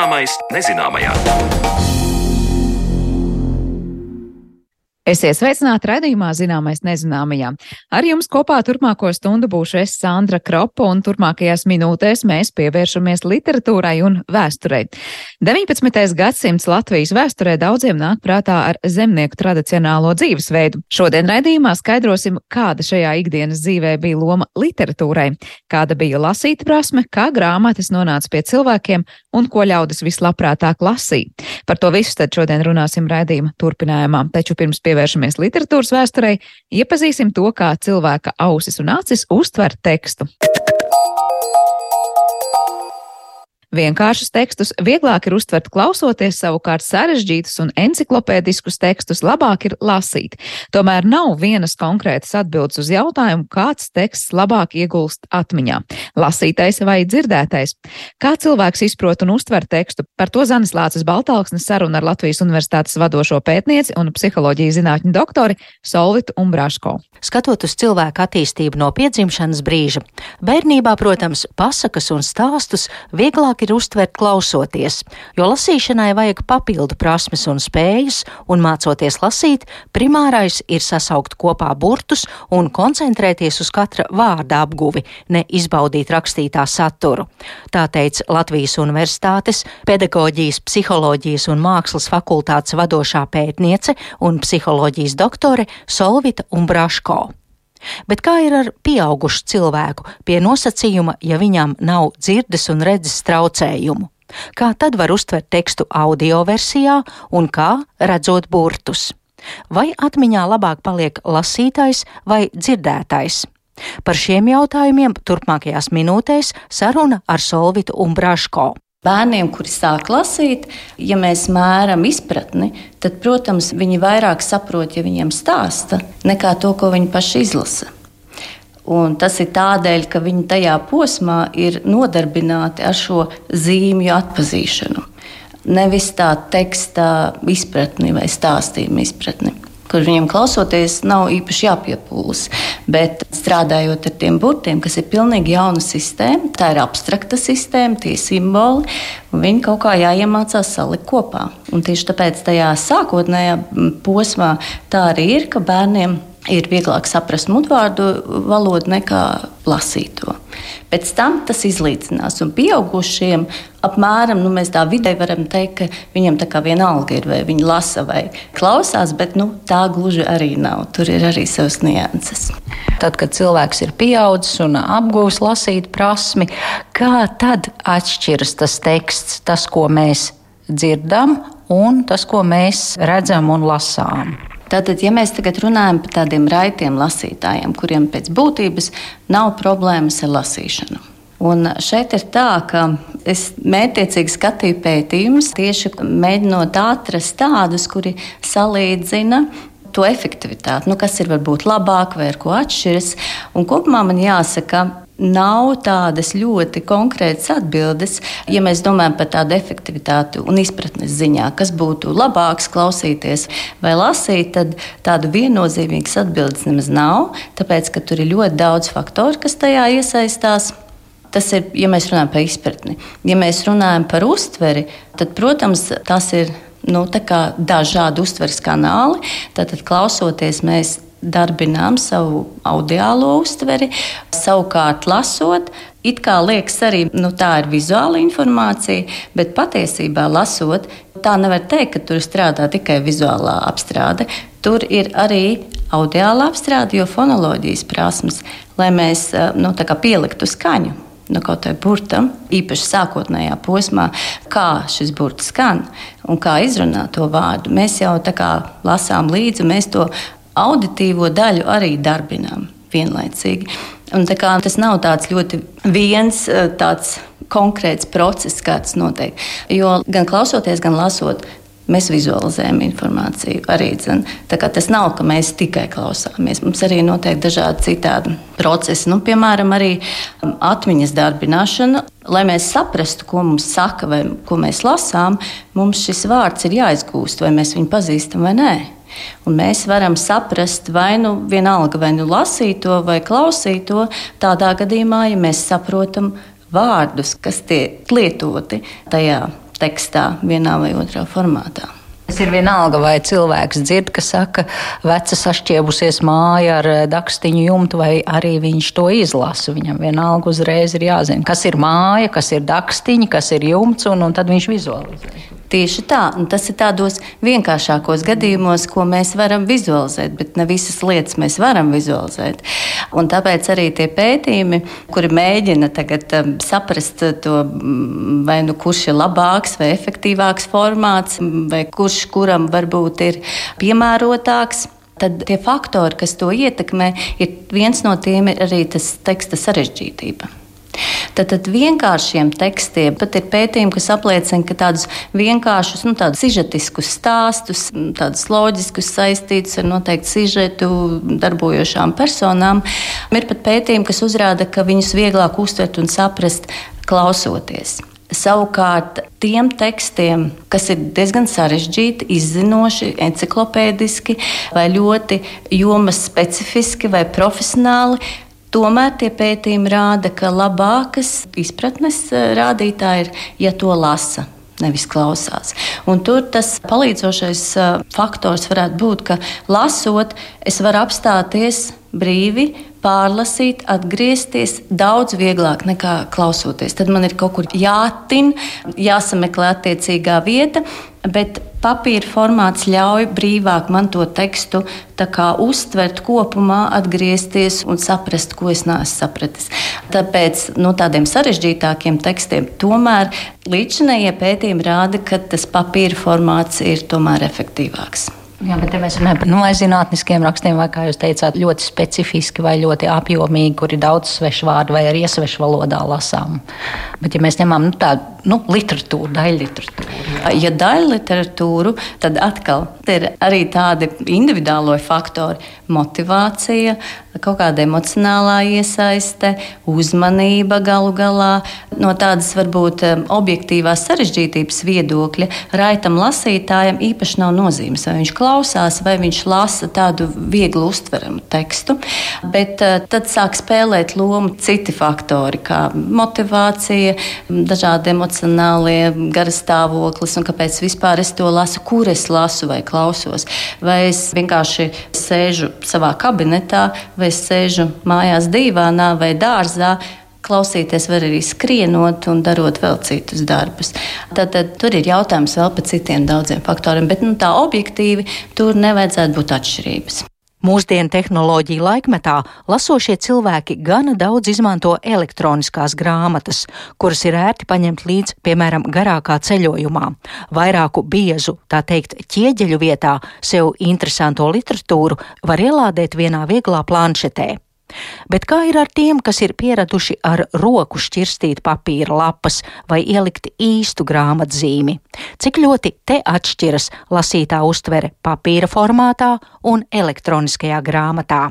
Zināmais nezināmajā. Esiet sveicināti raidījumā Zināmais nezināmajā. Ar jums kopā turpmāko stundu būšu es Sandra Kropa un turpmākajās minūtēs mēs pievēršamies literatūrai un vēsturei. 19. gadsimts Latvijas vēsturē daudziem nāk prātā ar zemnieku tradicionālo dzīvesveidu. Šodien raidījumā skaidrosim, kāda šajā ikdienas dzīvē bija loma literatūrai, kāda bija lasīt prasme, kā grāmatas nonāca pie cilvēkiem un ko ļaudis vislabprātāk lasīja. Par to visu tad šodien runāsim raidījuma turpinājumā. Taču pirms pievēršamies pievēršamies literatūras vēsturei, iepazīsim to, kā cilvēka ausis un acis uztver tekstu. Vienkāršus tekstus vieglāk ir uztvert klausoties, savukārt sarežģītus un enciklopēdiskus tekstus labāk ir lasīt. Tomēr nav vienas konkrētas atbildes uz jautājumu, kāds teksts labāk iegulst atmiņā - lasītais vai dzirdētais. Kā cilvēks izprot un uztver tekstu, par to Zanis Lācis Baltalksnes saruna ar Latvijas Universitātes vadošo pētnieci un psiholoģijas zinātņu doktori Solvitu Umbraško. Skatot uz cilvēku attīstību no piedzimšanas brīža, bērnībā, protams, pasakas un stāstus vieglāk vieglāk ir uztvert klausoties, jo lasīšanai vajag papildu prasmes un spējas, un mācoties lasīt, primārais ir sasaukt kopā burtus un koncentrēties uz katra vārda apguvi, ne izbaudīt rakstītā saturu. Tā teica Latvijas Universitātes pedagoģijas, psiholoģijas un mākslas fakultātes vadošā pētniece un psiholoģijas doktore Solvita Umbraško. Bet kā ir ar pieaugušu cilvēku pie nosacījuma, ja viņam nav dzirdes un redzes traucējumu? Kā tad var uztvert tekstu audio versijā un kā redzot burtus? Vai atmiņā labāk paliek lasītājs vai dzirdētājs? Par šiem jautājumiem turpmākajās minūtēs saruna ar Solvitu Umbraško. Bērniem, kuri sāk lasīt, ja mēs mēram izpratni, tad, protams, viņi vairāk saprot, ja viņiem stāsta, nekā to, ko viņi paši izlasa. Un tas ir tādēļ, ka viņi tajā posmā ir nodarbināti ar šo zīmju atpazīšanu. Nevis tā teksta izpratni vai stāstījuma izpratni kur viņiem klausoties nav īpaši jāpiepūlas. Bet strādājot ar tiem burtiem, kas ir pilnīgi jauna sistēma, tā ir abstrakta sistēma, tie simboli, un viņi kaut kā jāiemācās salikt kopā. Un tieši tāpēc tajā sākotnējā posmā tā arī ir, ka bērniem ir vieglāk saprast mudvārdu valodu nekā lasīto. Pēc tam tas izlīdzinās, un pieaugušiem apmēram nu, mēs tā vidē varam teikt, ka viņam tā kā vienalga ir, vai viņi lasa vai klausās, bet nu, tā gluži arī nav. Tur ir arī savas nianses. Tad, kad cilvēks ir pieaudzis un apgūst lasīt prasmi, kā tad atšķiras tas teksts, tas, ko mēs dzirdam, un tas, ko mēs redzam un lasām? Tātad, ja mēs tagad runājam par tādiem raitiem lasītājiem, kuriem pēc būtības nav problēmas ar lasīšanu. Un šeit ir tā, ka es mērķiecīgi skatīju pētījumus, tieši mēģinot atrast tādus, kuri salīdzina to efektivitāti, nu, kas ir varbūt labāk vai ar ko atšķiras. Un kopumā man jāsaka, nav tādas ļoti konkrētas atbildes, ja mēs domājam par tādu efektivitāti un izpratnes ziņā, kas būtu labāks klausīties vai lasīt, tad tādu viennozīmīgas atbildes nemaz nav, tāpēc, ka tur ir ļoti daudz faktoru, kas tajā iesaistās. Tas ir, ja mēs runājam par izpratni. Ja mēs runājam par uztveri, tad, protams, tas ir nu, dažādi uztveres kanāli. Tātad, klausoties, mēs darbinām savu audiālo uztveri, savukārt lasot. It kā liekas, arī nu, tā ir vizuāla informācija, bet patiesībā lasot, tā nevar teikt, ka tur strādā tikai vizuālā apstrāde. Tur ir arī audiālā apstrāde, jo fonoloģijas prasmes, lai mēs eh, nu, pieliktu skaņu nu, kaut kā burtam, īpaši sākotnējā posmā, kā šis burts skan un kā izrunāt to vārdu. Mēs jau tā kā lasām līdzi, mēs to auditīvo daļu arī darbinām vienlaicīgi. Un, kā, tas nav tāds ļoti viens eh, tāds konkrēts process, kā tas notiek. Jo gan klausoties, gan lasot, mēs vizualizējam informāciju. Arī, dzen, tas nav, ka mēs tikai klausāmies. Mums arī notiek dažādi citādi procesi. Nu, piemēram, arī um, atmiņas darbināšana. Lai mēs saprastu, ko mums saka vai ko mēs lasām, mums šis vārds ir jāizgūst, vai mēs viņu pazīstam vai nē. Un mēs varam saprast, vai nu vienalga, vai nu lasīto vai klausīto, tādā gadījumā, ja mēs saprotam vārdus, kas tiek lietoti tajā tekstā, vienā vai otrā formātā. Tas ir vienalga, vai cilvēks dzird, ka saka, veca sašķiebusies māja ar eh, dakstiņu jumtu, vai arī viņš to izlasa. Viņam vienalga uzreiz ir jāzina, kas ir māja, kas ir dakstiņi, kas ir jumts, un, un tad viņš vizualizē. Tieši tā, un tas ir tādos vienkāršākos gadījumos, ko mēs varam vizualizēt, bet ne visas lietas mēs varam vizualizēt. Un tāpēc arī tie pētījumi, kuri mēģina tagad um, saprast to, mm, vai nu kurš ir labāks vai efektīvāks formāts, vai kurš kuram varbūt ir piemērotāks tad tie faktori, kas to ietekmē, ir viens no tiem ir arī tas teksta sarežģītība. Tad vienkāršiem tekstiem pat ir pētījumi, kas apliecina, ka tādus vienkāršus, nu, tādus sižetiskus stāstus, tādus loģiskus saistītus ar noteiktu sižetu darbojošām personām, ir pat pētījumi, kas uzrāda, ka viņus vieglāk uztvert un saprast klausoties. Savukārt, tiem tekstiem, kas ir diezgan sarežģīti, izzinoši, encyklopēdiski, vai ļoti jomas specifiski vai profesionāli, Tomēr tie pētījumi rāda, ka labākas izpratnes eh, rādītāji ir, ja to lasa nevis klausās. Un tur tas palīdzošais eh, faktors varētu būt, ka lasot, es varu apstāties brīvi, pārlasīt, atgriezties daudz vieglāk nekā klausoties. Tad man ir kaut kur jātin, jāsameklē attiecīgā vieta, bet papīra formāts ļauj brīvāk man to tekstu uztvert kopumā, atgriezties un saprast, ko es neesmu sapratis. Tāpēc no tādiem sarežģītākiem tekstiem tomēr līdzinējie pētījumi rāda, ka tas papīra formāts ir tomēr efektīvāks. Jā, bet mēs runājam par no zinātniskiem rakstiem, vai kā jūs teicāt, ļoti specifiski vai ļoti apjomīgi, kur ir daudz svešu vārdu vai arī iesvešu valodā lasām. Bet, ja mēs ņemam nu, tādu nu, literatūru, daļu literatūru. Ja daļu literatūru, tad atkal ir arī tādi individuālo faktori - motivācija, kaut kāda emocionālā iesaiste, uzmanība galu galā. No tādas varbūt objektīvās sarežģītības viedokļa raitam lasītājam īpaši nav nozīmes, vai viņš klausās, vai viņš lasa tādu viegli uztveramu tekstu. Bet eh, tad sāk spēlēt lomu citi faktori, kā motivācija, dažādi emocionālie garastāvoklis un kāpēc vispār es to lasu, kur es lasu vai klausos. Vai es vienkārši sēžu savā kabinetā vai sēžu mājās dīvānā vai dārzā, klausīties var arī skrienot un darot vēl citus darbus. Tad, tad tur ir jautājums vēl par citiem daudziem faktoriem, bet nu, tā objektīvi tur nevajadzētu būt atšķirības. Mūsdienu tehnoloģiju laikmetā lasošie cilvēki gana daudz izmanto elektroniskās grāmatas, kuras ir ērti paņemt līdzi, piemēram, garākā ceļojumā. Vairāku biezu, tā teikt, ķieģeļu vietā sev interesanto literatūru var ielādēt vienā vieglā planšetē. Bet kā ir ar tiem, kas ir pieraduši ar roku šķirstīt papīra lapas vai ielikt īstu grāmatzīmi? Cik ļoti te atšķiras lasītā uztvere papīra formātā un elektroniskajā grāmatā?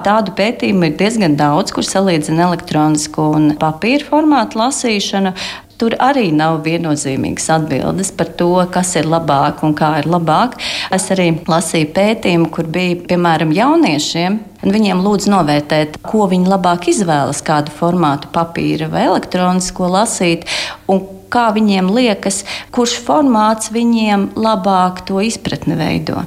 Tādu pētījumu ir diezgan daudz, kur salīdzina elektronisko un papīra formātu lasīšanu. Tur arī nav viennozīmīgas atbildes par to, kas ir labāk un kā ir labāk. Es arī lasīju pētījumu, kur bija piemēram jauniešiem. Viņiem lūdzu novērtēt, ko viņi labāk izvēlas, kādu formātu papīra vai elektronisko lasīt, un kā viņiem liekas, kurš formāts viņiem labāk to izpratni veido.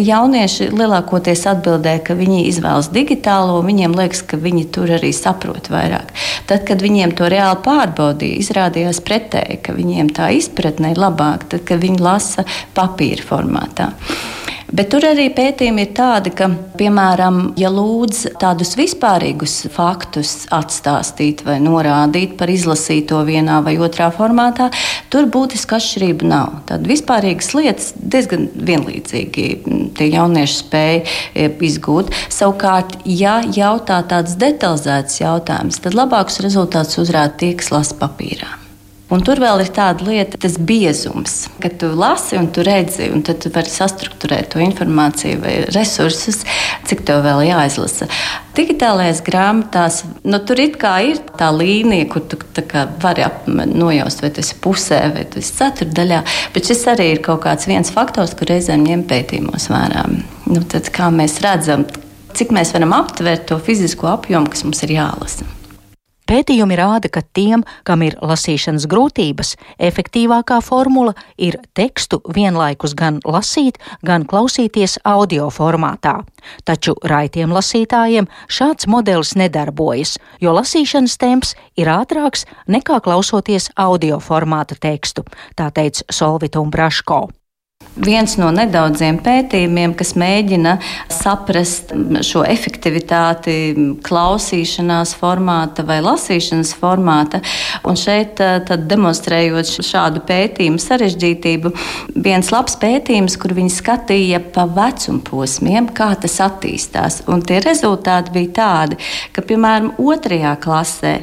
Jaunieši lielākoties atbildēja, ka viņi izvēlas digitālo, viņiem liekas, ka viņi tur arī saprot vairāk. Tad, kad viņiem to reāli pārbaudīja, izrādījās pretēji, ka viņiem tā izpratne ir labāka, tad, kad viņi lasa papīra formātā. Bet tur arī pētījumi ir tādi, ka, piemēram, ja lūdz tādus vispārīgus faktus atstāstīt vai norādīt par izlasīto vienā vai otrā formātā, tur būtiska atšķirība nav. Tad vispārīgas lietas diezgan vienlīdzīgi tie jaunieši spēja e, izgūt. Savukārt, ja jautā tāds detalizēts jautājums, tad labākus rezultātus uzrāda tie, kas lasa papīrā. Un tur vēl ir tāda lieta, tas biezums, ka tu lasi un tu redzi, un tad tu vari sastruktūrēt to informāciju vai resursus, cik tev vēl jāizlasa. Digitālajās grāmatās nu, tur ir tā līnija, kur tu vari nojaust, vai tas ir pusē, vai tas ir ceturdaļā. Bet šis arī ir kaut kāds viens faktors, kur reizēm ņem pētījumos vērā. Nu, tad, kā mēs redzam, cik mēs varam aptvert to fizisko apjomu, kas mums ir jālasa. Pētījumi rāda, ka tiem, kam ir lasīšanas grūtības, efektīvākā formula ir tekstu vienlaikus gan lasīt, gan klausīties audio formātā. Taču raitiem lasītājiem šāds modelis nedarbojas, jo lasīšanas temps ir ātrāks nekā klausoties audio formāta tekstu, tā teica Solvita un Braško. Viens no nedaudziem pētījumiem, kas mēģina saprast šo efektivitāti klausīšanās formāta vai lasīšanas formāta, un šeit demonstrējot šādu pētījumu sarežģītību, viens labs pētījums, kur viņi skatīja pa vecuma posmiem, kā tas attīstās. Un tie rezultāti bija tādi, ka, piemēram, otrajā klasē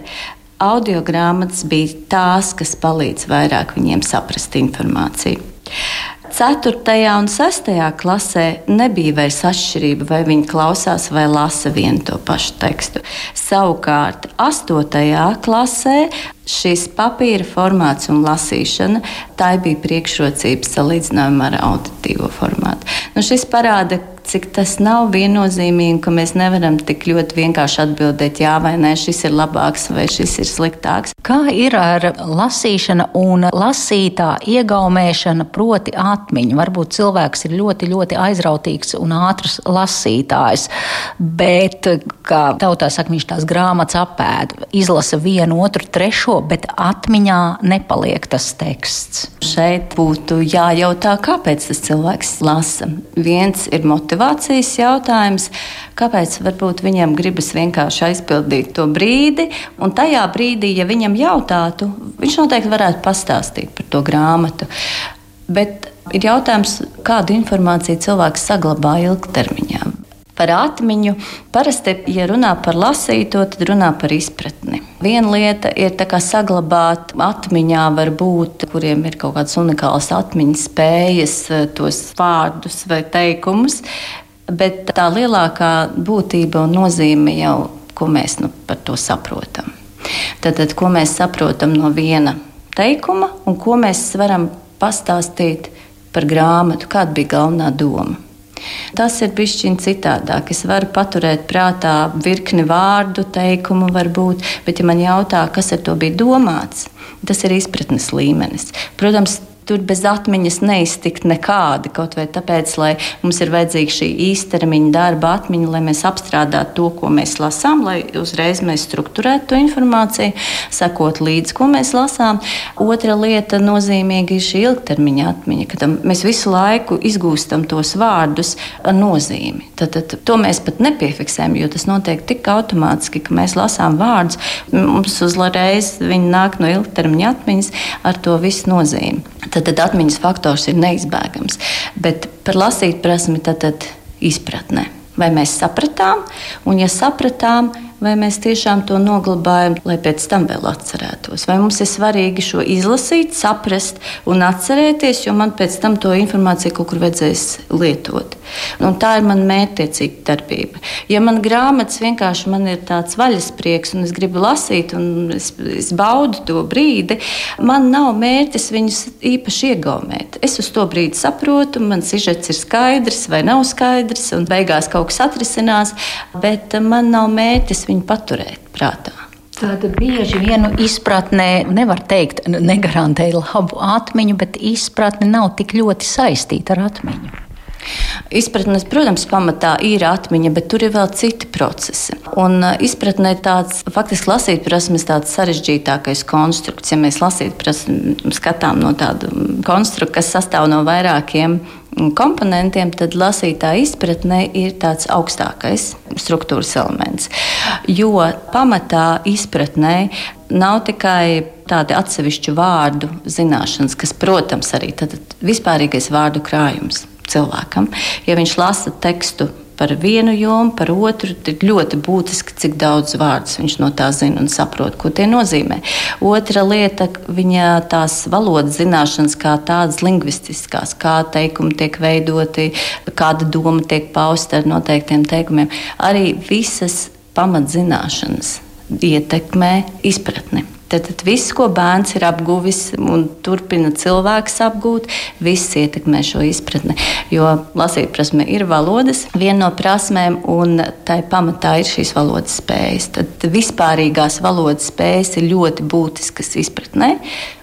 audio grāmatas bija tās, kas palīdz vairāk viņiem saprast informāciju. 4. un 6. klasē nebija vairs atšķirība, vai viņi klausās vai lasa vienu to pašu tekstu. Savukārt 8. klasē šis papīra formāts un lasīšana, tā bija priekšrocības salīdzinājumā ar auditīvo formātu. Nu, šis parāda, cik tas nav viennozīmīgi, ka mēs nevaram tik ļoti vienkārši atbildēt, jā vai nē, šis ir labāks vai šis ir sliktāks. Kā ir ar lasīšanu un lasītā iegaumēšana, proti atmiņu? Varbūt cilvēks ir ļoti, ļoti aizrautīgs un ātrs lasītājs, bet, kā tautā saka, viņš tās grāmatas apēd, izlasa vienu, otru, trešo, bet atmiņā nepaliek tas teksts. Šeit būtu jājautā, kāpēc tas cilvēks lasa. Viens ir motivācija motivācijas jautājums, kāpēc varbūt viņam gribas vienkārši aizpildīt to brīdi, un tajā brīdī, ja viņam jautātu, viņš noteikti varētu pastāstīt par to grāmatu. Bet ir jautājums, kādu informāciju cilvēks saglabā ilgtermiņā. Par atmiņu parasti, ja runā par lasīto, tad runā par izpratni. Viena lieta ir saglabāt atmiņā, varbūt, kuriem ir kaut kādas unikālas atmiņas spējas, tos vārdus vai teikumus, bet tā lielākā būtība un nozīme jau, ko mēs nu, par to saprotam. Tad, tad, ko mēs saprotam no viena teikuma un ko mēs varam pastāstīt par grāmatu, kāda bija galvenā doma. Tas ir bijis citādāk. Es varu paturēt prātā virkni vārdu, teikumu, varbūt, bet, ja man jautā, kas ar to bija domāts, tas ir izpratnes līmenis. Protams, Tur bez atmiņas neiztikt nekādi. Kaut vai tāpēc, lai mums ir vajadzīga šī īstermiņa darba atmiņa, lai mēs apstrādātu to, ko mēs lasām, lai uzreiz mēs struktūrētu to informāciju, sekot līdzi, ko mēs lasām. Otra lieta nozīmīga ir šī ilgtermiņa atmiņa, kad mēs visu laiku izgūstam tos vārdus nozīmi. Tad, tad to mēs pat nepiefiksējam, jo tas notiek tik automātiski, ka mēs lasām vārdus. Mums uzreiz viņi nāk no ilgtermiņa atmiņas ar to visu nozīmi. Tad tad, tad atmiņas faktors ir neizbēgams. Bet par lasīt prasmi tad, tad izpratnē. Vai mēs sapratām, un ja sapratām, vai mēs tiešām to noglabājam, lai pēc tam vēl atcerētos. Vai mums ir svarīgi šo izlasīt, saprast un atcerēties, jo man pēc tam to informāciju kaut kur vajadzēs lietot. Un tā ir mana mērķtiecīga darbība. Ja man grāmatas vienkārši man ir tāds vaļasprieks, un es gribu lasīt, un es, es baudu to brīdi, man nav mērķis viņus īpaši iegaumēt. Es uz to brīdi saprotu, man sižets ir skaidrs vai nav skaidrs, un beigās kaut kas atrisinās, bet man nav mērķis viņu paturēt prātā. Tātad bieži vienu izpratnē nevar teikt, negarantēja labu atmiņu, bet izpratne nav tik ļoti saistīta ar atmiņu. Izpratnes, protams, pamatā ir atmiņa, bet tur ir vēl citi procesi. Un izpratne ir tāds, faktiski lasīt prasmes tāds sarežģītākais konstrukts. Ja mēs lasīt prasmi skatām no tāda konstrukta, kas sastāv no vairākiem komponentiem, tad lasītāja izpratne ir tāds augstākais struktūras elements. Jo pamatā izpratnē nav tikai tādi atsevišķi vārdu zināšanas, kas, protams, arī ir vispārīgais vārdu krājums cilvēkam. Ja viņš lasa tekstu par vienu jomu, par otru, tad ļoti būtiski, cik daudz vārdus viņš no tā zina un saprot, ko tie nozīmē. Otra lieta - viņa tās valodas zināšanas, kā tādas lingvistiskās, kā teikumi tiek veidoti, kāda doma tiek pausta ar noteiktiem teikumiem. Arī visas pamatzināšanas ietekmē izpratni. Tad, tad viss, ko bērns ir apguvis un turpina cilvēks apgūt, viss ietekmē šo izpratni. Jo lasīt prasme ir valodas, viena no prasmēm, un tai pamatā ir šīs valodas spējas. Tad vispārīgās valodas spējas ir ļoti būtiskas izpratnē.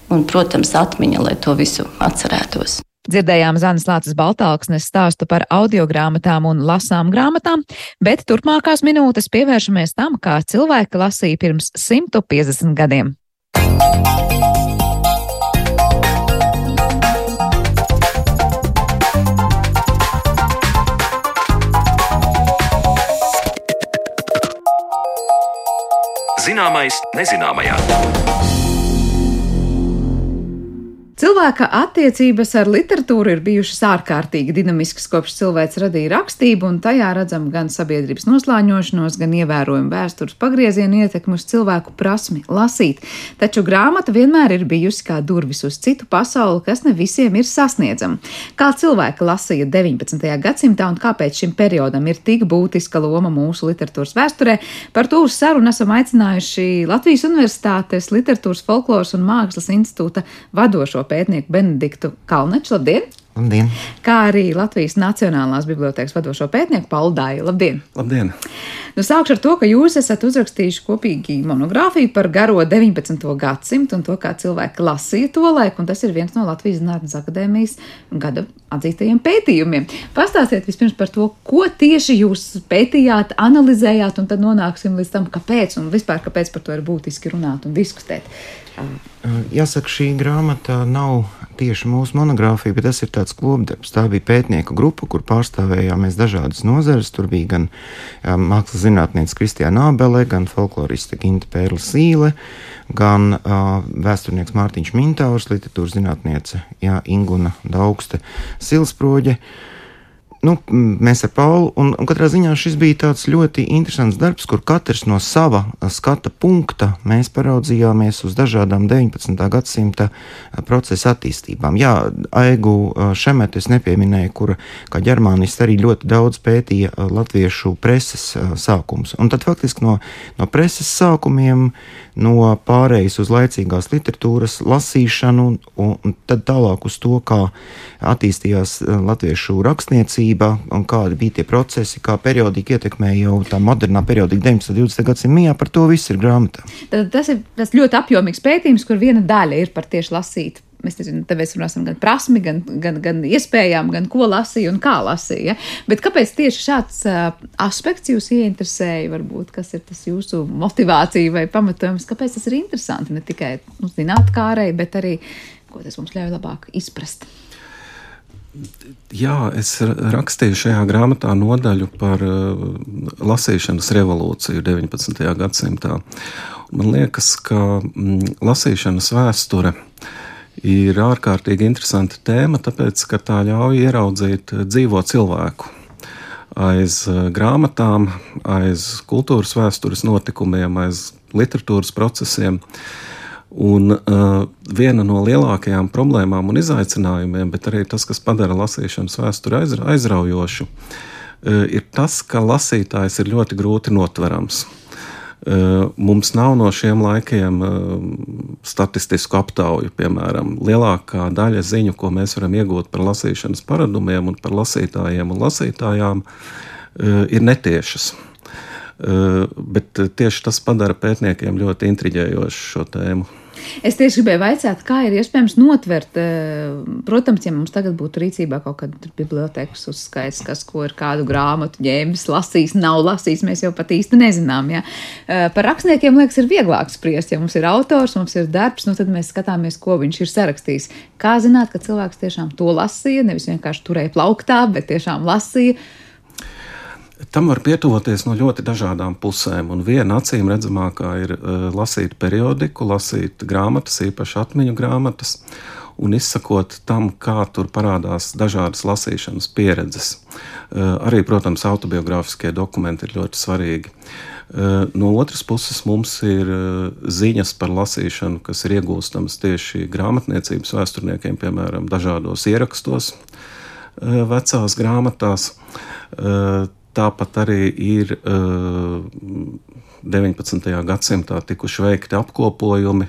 Un, protams, atmiņa, lai to visu atcerētos. Dzirdējām Zanes Lācis Baltāksnes stāstu par audiogrāmatām un lasām grāmatām, bet turpmākās minūtes pievēršamies tam, kā cilvēki lasīja pirms 150 gadiem. Zināmais nezināmajā. Cilvēka attiecības ar literatūru ir bijušas ārkārtīgi dinamiskas kopš cilvēks radīja rakstību, un tajā redzam gan sabiedrības noslāņošanos, gan ievērojumu vēstures pagriezienu ietekmi uz cilvēku prasmi lasīt. Taču grāmata vienmēr ir bijusi kā durvis uz citu pasauli, kas ne visiem ir sasniedzama. Kā cilvēki lasīja 19. gadsimtā un kāpēc šim periodam ir tik būtiska loma mūsu literatūras vēsturē, par to uz sarunu esam aicinājuši Latvijas Universitātes Literatūras, Folkloras un Mākslas institūta vadošo pētnieku Benediktu Kalneču. Labdien! Labdien! Kā arī Latvijas Nacionālās bibliotekas vadošo pētnieku Paulu Dāju. Labdien! Labdien! Nu, sākšu ar to, ka jūs esat uzrakstījuši kopīgi monogrāfiju par garo 19. gadsimtu un to, kā cilvēki lasīja to laiku, un tas ir viens no Latvijas Zinātnes akadēmijas gada atzītajiem pētījumiem. Pastāstiet vispirms par to, ko tieši jūs pētījāt, analizējāt, un tad nonāksim līdz tam, kāpēc un vispār kāpēc par to ir būtiski runāt un diskutēt. Jāsaka, šī grāmata nav tieši mūsu monogrāfija, bet tas ir tāds klubdarbs. Tā bija pētnieku grupa, kur pārstāvējām mēs dažādas nozares. Tur bija gan um, mākslas zinātniece Kristiāna Abele, gan folkloriste Ginta Pērla Sīle, gan uh, vēsturnieks Mārtiņš Mintāurs, literatūras zinātniece Jā, Inguna Daugste Silsproģe. Uh, nu, mēs ar Paulu, un, un katrā ziņā šis bija tāds ļoti interesants darbs, kur katrs no sava skata punkta mēs paraudzījāmies uz dažādām 19. gadsimta procesa attīstībām. Jā, Aigu Šemetu es nepieminēju, kura kā ģermānists arī ļoti daudz pētīja latviešu preses sākums. Un tad faktiski no, no preses sākumiem no pārējas uz laicīgās literatūras lasīšanu, un, un tad tālāk uz to, kā attīstījās latviešu rakstniecība un kādi bija tie procesi, kā periodika ietekmēja jau tā modernā periodika 19. un 20. gadsimta mijā, par to viss ir grāmatā. Tad tas ir tas ļoti apjomīgs pētījums, kur viena daļa ir par tieši lasīt Mēs nezinām, tāpēc runāsim gan prasmi, gan, gan, gan iespējām, gan ko lasīja un kā lasīja. Bet kāpēc tieši šāds uh, aspekts jūs ieinteresēja? Varbūt kas ir tas jūsu motivācija vai pamatojums, kāpēc tas ir interesanti ne tikai nu, zinātnē, bet arī ko tas mums ļauj labāk izprast. Jā, es rakstīju šajā grāmatā nodaļu par uh, lasīšanas revolūciju 19. gadsimtā. Man liekas, ka mm, lasīšanas vēsture uh, ir ārkārtīgi interesanta tēma, tāpēc, ka tā ļauj ieraudzīt dzīvo cilvēku. Aiz eh, grāmatām, aiz kultūras vēstures notikumiem, aiz literatūras procesiem. Un uh, viena no lielākajām problēmām un izaicinājumiem, bet arī tas, kas padara lasīšanas vēsturi aizra, aizraujošu, uh, ir tas, ka lasītājs ir ļoti grūti notverams. Eh, mums nav no šiem laikiem eh, statistisku aptauju, piemēram, lielākā daļa ziņu, ko mēs varam iegūt par lasīšanas paradumiem un par lasītājiem un lasītājām, eh, ir netiešas. Bet tieši tas padara pētniekiem ļoti intriģējošu šo tēmu. Es tieši gribēju jautāt, kā ir iespējams notvert, eh, protams, ja mums tagad būtu rīcībā kaut kāda bibliotekas uzskaits, kas ko ir kādu grāmatu ņēmis, lasījis, nav lasījis, mēs jau pat īsti nezinām. Ja? Eh, par rakstniekiem liekas, ir vieglāk spriest, ja mums ir autors, mums ir darbs, nu tad mēs skatāmies, ko viņš ir sarakstījis. Kā zināt, ka cilvēks tiešām to lasīja, nevis vienkārši turēja plauktā, bet tiešām lasīja. Tam var pietuvoties no ļoti dažādām pusēm. Un viena acīm redzamākā ir uh, lasīt periodiku, lasīt grāmatas, īpaši atmiņu grāmatas, un izsakot tam, kā tur parādās dažādas lasīšanas pieredzes. Uh, arī, protams, autobiogrāfiskie dokumenti ir ļoti svarīgi. Uh, no otras puses, mums ir ziņas par lasīšanu, kas ir iegūstamas tieši grāmatniecības vēsturniekiem, piemēram, dažādos ierakstos, vecās grāmatās tāpat arī ir 19. gadsimtā tikuši veikti apkopojumi,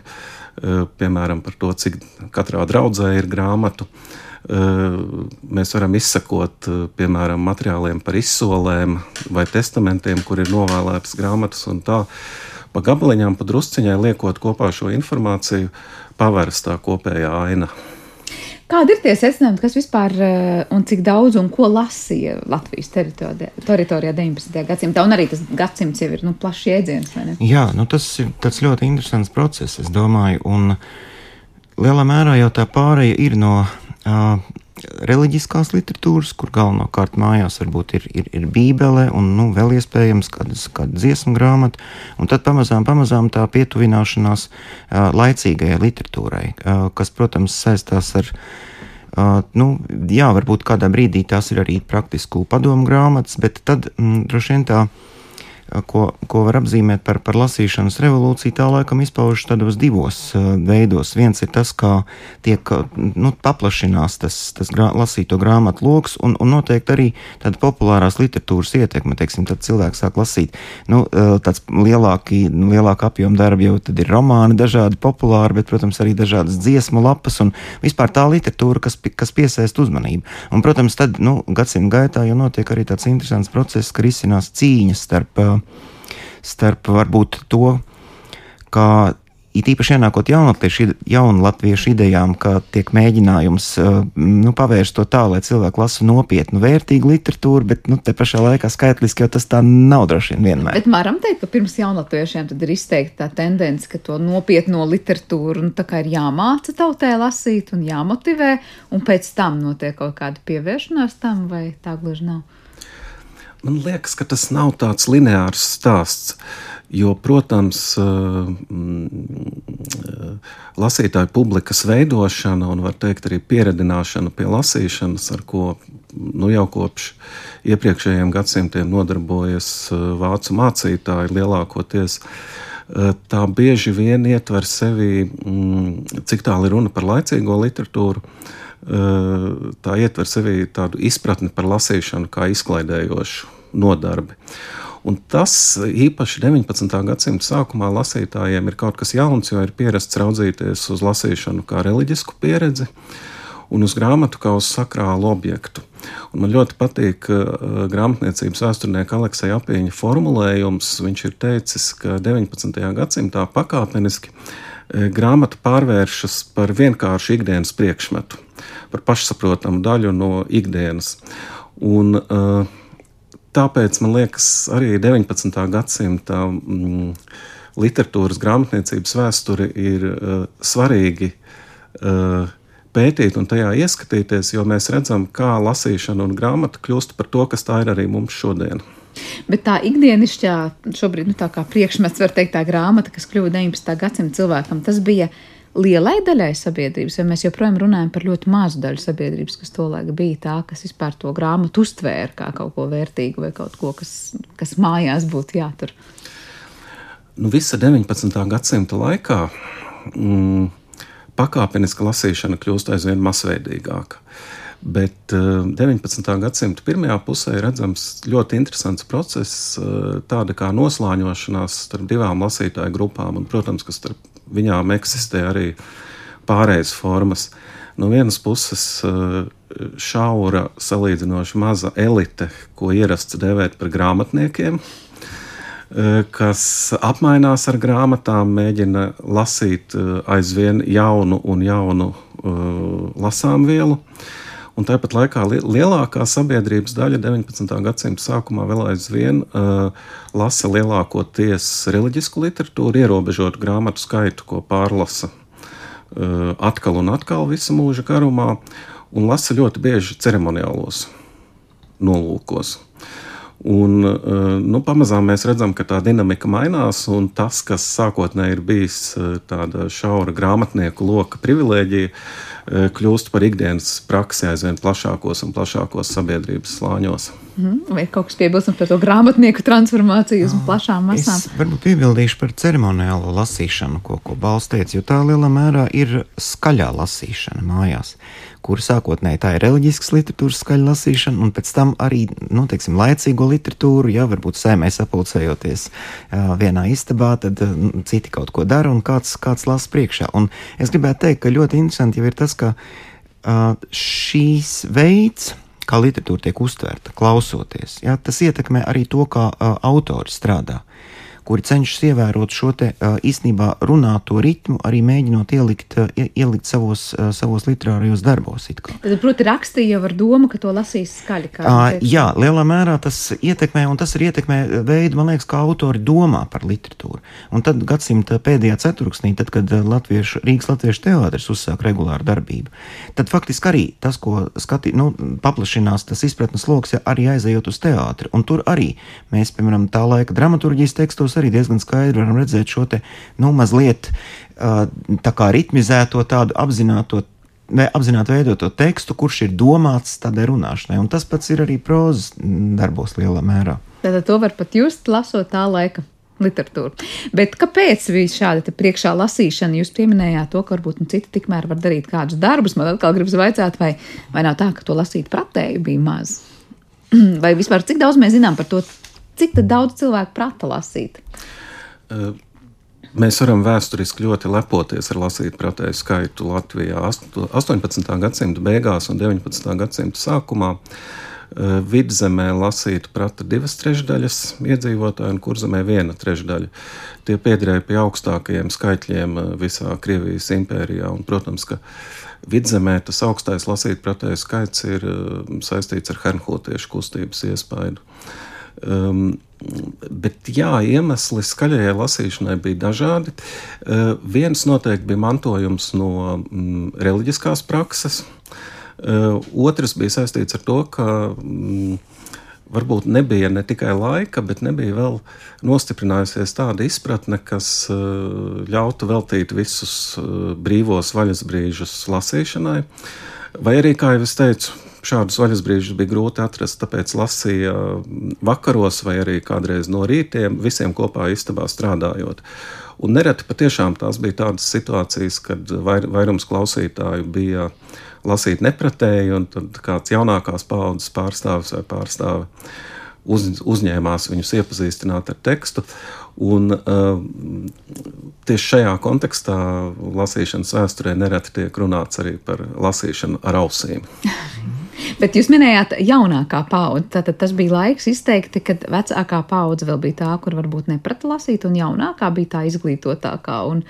piemēram, par to, cik katrā draudzē ir grāmatu. Mēs varam izsakot, piemēram, materiāliem par izsolēm vai testamentiem, kur ir novēlētas grāmatas un tā. Pa gabaliņām, pa drusciņai liekot kopā šo informāciju, paveras tā kopējā aina. Kādi ir tie secinājumi, kas vispār un cik daudz un ko lasīja Latvijas teritorijā 19. gadsimtā? Un arī tas gadsimts jau ir nu, plašs jēdziens. Jā, nu, tas ir ļoti interesants process, es domāju. Un lielā mērā jau tā pārēja ir no uh, reliģiskās literatūras, kur galvenokārt mājās varbūt ir, ir, ir bībele un nu, vēl iespējams kādas, kāda dziesmu grāmata, un tad pamazām, pamazām tā pietuvināšanās uh, laicīgajai literatūrai, uh, kas, protams, saistās ar Uh, nu, jā, varbūt kādā brīdī tās ir arī praktisku padomu grāmatas, bet tad mm, droši vien tā uh, ko, ko var apzīmēt par, par lasīšanas revolūciju, tā laikam izpaužas tādos divos uh, veidos. Viens ir tas, kā tiek nu, paplašinās tas, tas grā, lasīto grāmatu lokus, un, un noteikti arī tāda populārās literatūras ietekme. Teiksim, tad cilvēks sāk lasīt nu, uh, tāds lielāki, lielāka apjoma darbi, jau tad ir romāni dažādi populāri, bet, protams, arī dažādas dziesmu lapas un vispār tā literatūra, kas, kas piesaist uzmanību. Un, protams, tad nu, gadsimta gaitā jau notiek arī tāds interesants process, ka risinās cīņas starp uh, starp varbūt to, kā it īpaši ienākot jaunatviešu, jaunatviešu idejām, ka tiek mēģinājums uh, nu, pavērst to tā, lai cilvēki lasa nopietnu, vērtīgu literatūru, bet nu, te pašā laikā skaitliski jau tas tā nav droši vien vienmēr. Bet varam teikt, ka pirms jaunatviešiem ir izteikta tā tendence, ka to nopietno literatūru nu, ir jāmāca tautē lasīt un jāmotivē, un pēc tam notiek kaut kāda pievēršanās tam, vai tā gluži nav? Man liekas, ka tas nav tāds lineārs stāsts. Jo, protams, eh, mm, lasītāju publikas veidošana un, var teikt, arī pieredināšana pie lasīšanas, ar ko nu, jau kopš iepriekšējiem gadsimtiem nodarbojas eh, vācu mācītāji lielākoties, eh, tā bieži vien ietver sevi, mm, cik tālu ir runa par laicīgo literatūru tā ietver sevī tādu izpratni par lasīšanu kā izklaidējošu nodarbi. Un tas īpaši 19. gadsimta sākumā lasītājiem ir kaut kas jauns, jo ir pierasts raudzīties uz lasīšanu kā reliģisku pieredzi un uz grāmatu kā uz sakrālu objektu. Un man ļoti patīk uh, grāmatniecības vēsturnieka Aleksa Apīņa formulējums. Viņš ir teicis, ka 19. gadsimtā pakāpeniski uh, grāmata pārvēršas par vienkāršu ikdienas priekšmetu par pašsaprotamu daļu no ikdienas. Un, uh, tāpēc man liekas, arī 19. gadsimta mm, literatūras grāmatniecības vēsture ir uh, svarīgi uh, pētīt un tajā ieskatīties, jo mēs redzam, kā lasīšana un grāmata kļūst par to, kas tā ir arī mums šodien. Bet tā ikdienišķā, šobrīd, nu, tā kā priekšmets, var teikt, tā grāmata, kas kļuva 19. gadsimta cilvēkam, tas bija uh, lielai daļai sabiedrības, vai mēs joprojām runājam par ļoti mazu daļu sabiedrības, kas tolaik bija tā, kas vispār to grāmatu uztvēra kā kaut ko vērtīgu vai kaut ko, kas, kas mājās būtu jātur? Nu, visa 19. gadsimta laikā mm, pakāpeniska lasīšana kļūst aizvien masveidīgāka. Bet uh, 19. gadsimta pirmajā pusē redzams ļoti interesants process, uh, tāda kā noslāņošanās starp divām lasītāju grupām, un, protams, ka starp viņām eksistē arī pārējais formas. No vienas puses, eh, šaura, salīdzinoši maza elite, ko ierasts dēvēt par grāmatniekiem, eh, kas apmainās ar grāmatām, mēģina lasīt eh, aizvien jaunu un jaunu lasām vielu. Un tāpat laikā lielākā sabiedrības daļa 19. gadsimta sākumā vēl aizvien uh, lasa lielākoties reliģisku literatūru, ierobežotu grāmatu skaitu, ko pārlasa uh, atkal un atkal visu mūža garumā, un lasa ļoti bieži ceremoniālos nolūkos. Un, nu, pamazām mēs redzam, ka tā dinamika mainās, un tas, kas sākotnēji ir bijis tāda šaura grāmatnieku loka privilēģija, kļūst par ikdienas praksi aizvien plašākos un plašākos sabiedrības slāņos. Mm, vai kaut kas piebilstams par to grāmatnieku transformāciju uz plašām masām? Es varbūt piebildīšu par ceremoniālo lasīšanu, ko, ko balsts teica, jo tā lielā mērā ir skaļā lasīšana mājās, kur sākotnēji tā ir reliģiskas literatūras skaļa lasīšana, un pēc tam arī, nu, teiksim, laicīgo literatūru, ja varbūt sēmē sapulcējoties vienā istabā, tad uh, citi kaut ko dara un kāds, kāds lasa priekšā. Un es gribētu teikt, ka ļoti interesanti jau ir tas, ka uh, šīs veids, kā literatūra tiek uztverta, klausoties. Ja, tas ietekmē arī to, kā uh, autori strādā kuri cenšas ievērot šo te īstenībā runāto ritmu, arī mēģinot ielikt, ielikt savos, savos literārajos darbos. Tad, proti, rakstīja ar domu, ka to lasīs skaļi. Uh, jā, lielā mērā tas ietekmē, un tas arī ietekmē veidu, man liekas, kā autori domā par literatūru. Un tad gadsimta pēdējā ceturksnī, tad, kad Latviešu, Rīgas Latviešu teātris uzsāk regulāru darbību, tad faktiski arī tas, ko skatī, nu, paplašinās tas izpratnes lokus, ja arī aizejot uz teātri. Un tur arī mēs, piemēram, tā laika dramaturģijas tekstos arī diezgan skaidri varam redzēt šo te, nu, mazliet tā kā ritmizēto tādu apzināto apzināti veidoto tekstu, kurš ir domāts tādai runāšanai. Un tas pats ir arī prozas darbos lielā mērā. Tātad to var pat just lasot tā laika literatūru. Bet kāpēc bija šāda priekšā lasīšana? Jūs pieminējāt to, ka varbūt nu, citi tikmēr var darīt kādus darbus. Man atkal gribas vaicāt, vai, vai nav tā, ka to lasīt pratēji bija maz? Vai vispār cik daudz mēs zinām par to, Cik daudz cilvēku prata lasīt? Uh. Mēs varam vēsturiski ļoti lepoties ar lasītu pretēju skaitu Latvijā 18. gadsimta beigās un 19. gadsimta sākumā. Vidzemē lasītu prata divas trešdaļas iedzīvotāju, un kurzemē viena trešdaļa. Tie piederēja pie augstākajiem skaitļiem visā Krievijas impērijā. Un, protams, ka vidzemē tas augstais lasītu pretēju skaits ir saistīts ar hernhotiešu kustības iespaidu. Um, Bet jā, iemesli skaļajai lasīšanai bija dažādi. Uh, viens noteikti bija mantojums no mm, reliģiskās prakses, uh, otrs bija saistīts ar to, ka mm, varbūt nebija ne tikai laika, bet nebija vēl nostiprinājusies tāda izpratne, kas uh, ļautu veltīt visus uh, brīvos vaļas brīžus lasīšanai. Vai arī, kā jau es teicu, Šādus vaļas brīžus bija grūti atrast, tāpēc lasīja vakaros vai arī kādreiz no rītiem, visiem kopā istabā strādājot. Un nereti patiešām tās bija tādas situācijas, kad vairums klausītāju bija lasīt nepratēji, un tad kāds jaunākās paudzes pārstāvis vai pārstāve uz, uzņēmās viņus iepazīstināt ar tekstu. Un, uh, tieši šajā kontekstā lasīšanas vēsturē nereti tiek runāts arī par lasīšanu ar ausīm. Bet jūs minējāt, jaunākā paudze. Tātad tas bija laiks izteikti, kad vecākā paudze vēl bija tā, kur varbūt neprata lasīt, un jaunākā bija tā izglītotākā un